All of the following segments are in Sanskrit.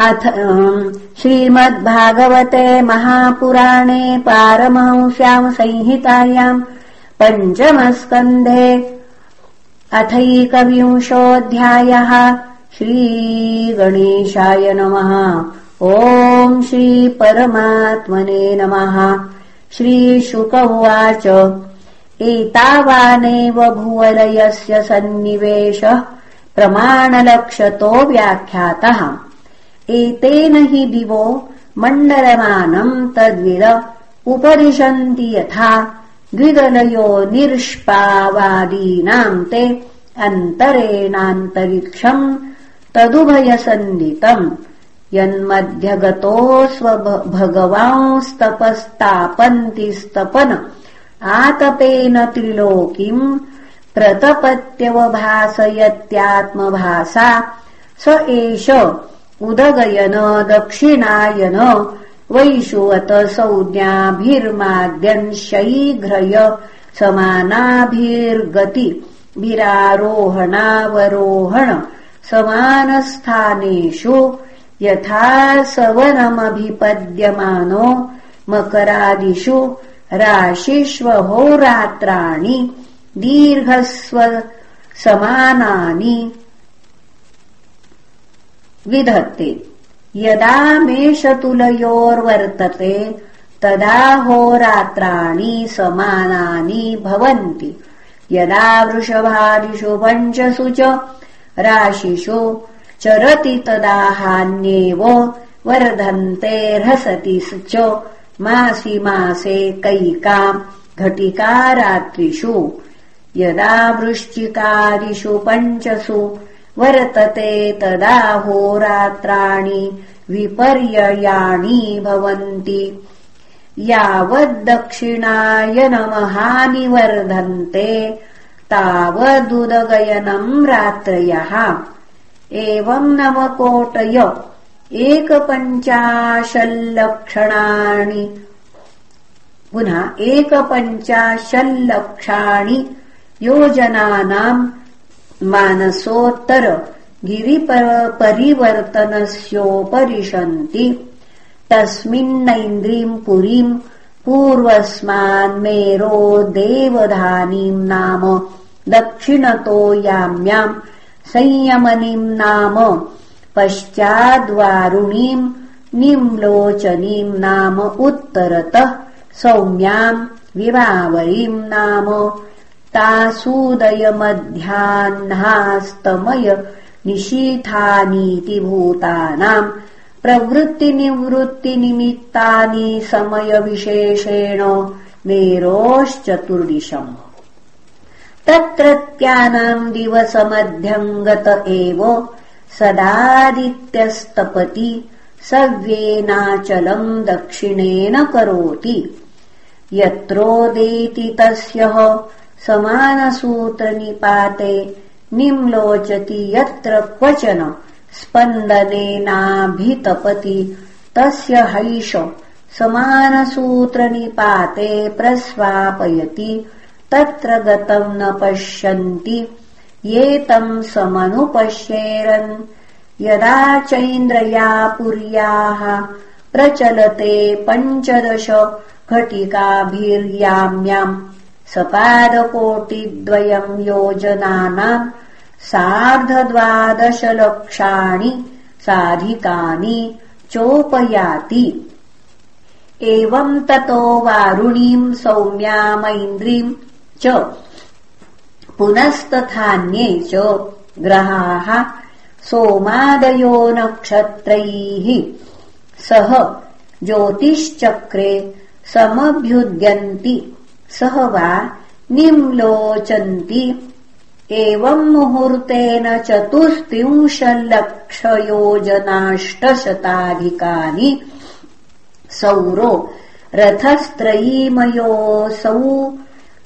अथ श्रीमद्भागवते महापुराणे पारमंस्याम् संहितायाम् पञ्चमस्कन्धे अथैकविंशोऽध्यायः श्रीगणेशाय नमः। ॐ श्रीपरमात्मने नमः। श्रीशुक उवाच। एतावानेव भुवलयस्य सन्निवेशः प्रमाणलक्षतो व्याख्यातः एतेन हि दिवो मण्डलमानम् तद्विद उपदिशन्ति यथा द्विदलयो निष्पावादीनाम् ते अन्तरेणान्तरिक्षम् तदुभयसन्दितम् यन्मध्यगतो भगवांस्तपस्तापन्ति स्तपन आतपेन त्रिलोकीम् प्रतपत्यवभासयत्यात्मभासा स एष उदगयन दक्षिणायन वैषुवत संज्ञाभिर्माद्यंशैघ्रय समानाभिर्गति विरारोहणावरोहण समानस्थानेषु यथा सवनमभिपद्यमानो मकरादिषु राशिष्वहोरात्राणि दीर्घस्व समानानि विधत्ते यदा मेषतुलयोर्वर्तते तदा होरात्राणि समानानि भवन्ति। यदा वृषभादिषु पञ्चसु च राशिषु चरति तदा हान्येव वर्धन्ते ह्रसति च मासि मासे कैकाम् घटिका रात्रिषु। यदा वृश्चिकादिषु पञ्चसु वर्तते तदा होरात्राणि विपर्ययाणि भवन्ति। नवकोटय एकपञ्चाशल्लक्षणानि पुनः एकपञ्चाशल्लक्षाणि योजनानाम् मानसोत्तर गिरिपरिवर्तनस्योपरिशन्ति। तस्मिन्नैन्द्रीम् पुरीम् पूर्वस्मान्मेरो देवधानीम् नाम दक्षिणतो याम्याम् संयमनीम् नाम पश्चाद्वारुणीम् निम्लोचनीम् नाम उत्तरतः सौम्याम् विवावरीम् नाम तासूदयमध्याह्नास्तमय निशीथानीति भूतानाम् प्रवृत्तिनिवृत्तिनिमित्तानि समयविशेषेण मेरोश्चतुर्दिशम्। तत्रत्यानाम् दिवसमध्यम् गत एव सदादित्यस्तपति सव्येनाचलम् दक्षिणेन करोति। यत्रोदेति तस्य समानसूत्रनिपाते निम्लोचति यत्र क्वचन स्पन्दनेनाभितपति तस्य हैष समानसूत्रनिपाते प्रस्वापयति तत्र गतम् न पश्यन्ति ये तम् समनुपश्येरन्। यदा चैन्द्रया पुर्याः प्रचलते पञ्चदश घटिकाभिर्याम्याम् सपादकोटिद्वयम् योजनानाम् सार्धद्वादशलक्षाणि साधिकानि चोपयाति। एवम् ततो वारुणीम् सौम्यामैन्द्रीम् च पुनस्तथान्ये च ग्रहाः सोमादयो नक्षत्रैः। सह ज्योतिश्चक्रे समभ्युद्यन्ति सह वा निम्लोचन्ति। एवम् मुहूर्तेन चतुस्त्रिंशल्लक्षयोजनाष्टशताधिकानि सौरो रथस्त्रयीमयोऽसौ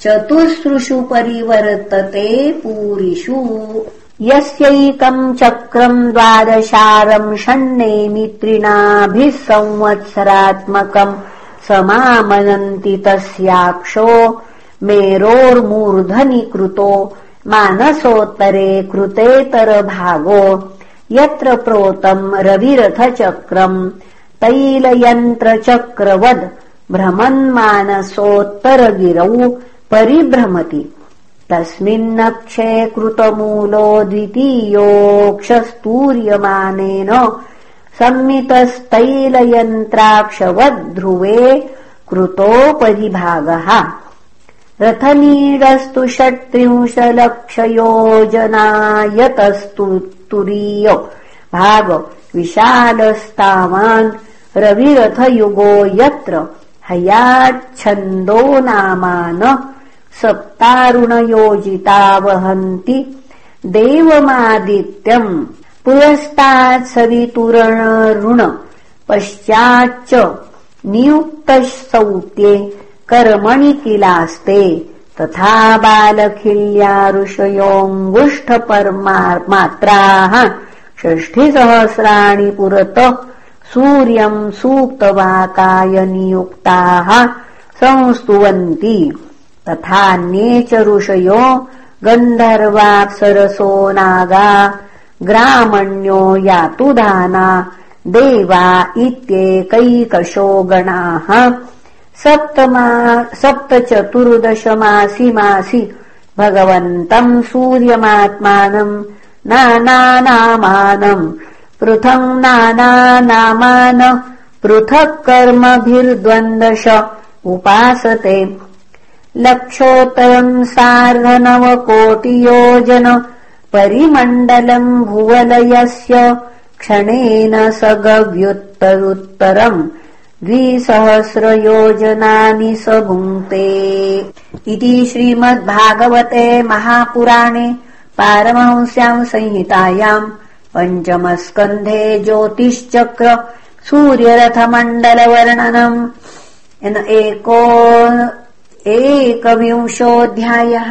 चतुस्रुषु परिवर्तते पूरिषु। यस्यैकम् चक्रम् द्वादशारम् षण्णेमि त्रिणाभिः संवत्सरात्मकम् समामनन्ति तस्याक्षो मेरोर्मूर्धनि कृतो मानसोत्तरे कृतेतरभागो यत्र प्रोतम् रविरथचक्रम् तैलयन्त्रचक्रवद् भ्रमन्मानसोत्तरगिरौ परिभ्रमति। तस्मिन्नक्षे कृतमूलो द्वितीयोऽक्षस्तूर्यमानेन संमितस्तैलयन्त्राक्षवद्ध्रुवे कृतोपरिभागः। रथनीडस्तु षट्त्रिंशलक्षयोजनायतस्तु तुरीय। भाग विशालस्तावान् रविरथयुगो यत्र हयाच्छन्दो नामान सप्तारुणयोजिता वहन्ति देवमादित्यम् पुरस्तात्सवितुरणऋण पश्चाच्च नियुक्तः सौत्ये कर्मणि किलास्ते तथा बालखिल्या ऋषयोऽङ्गुष्ठपरमात्राः षष्ठिसहस्राणि पुरतः सूर्यम् सूक्तवाकाय नियुक्ताः संस्तुवन्ति। तथान्ये च ऋषयो गन्धर्वाप्सरसो नागा ग्रामण्यो यातुधाना देवा इत्येकैकशो गणाः। सप्तमा सप्तचतुर्दशमासि मासि भगवन्तम् सूर्यमात्मानम् नानानामानम् पृथङ् नानानामान पृथक् कर्मभिर्द्वन्द्वश उपासते। लक्षोत्तरम् सार्धनवकोटियोजन परिमण्डलम् भुवलयस्य क्षणेन स गव्युत्तरुत्तरम् द्विसहस्रयोजनानि स भुङ्क्ते इति श्रीमद्भागवते महापुराणे पारमहंस्याम् संहितायाम् पञ्चमस्कन्धे ज्योतिश्चक्र सूर्यरथमण्डलवर्णनम्। एको एकविंशोऽध्यायः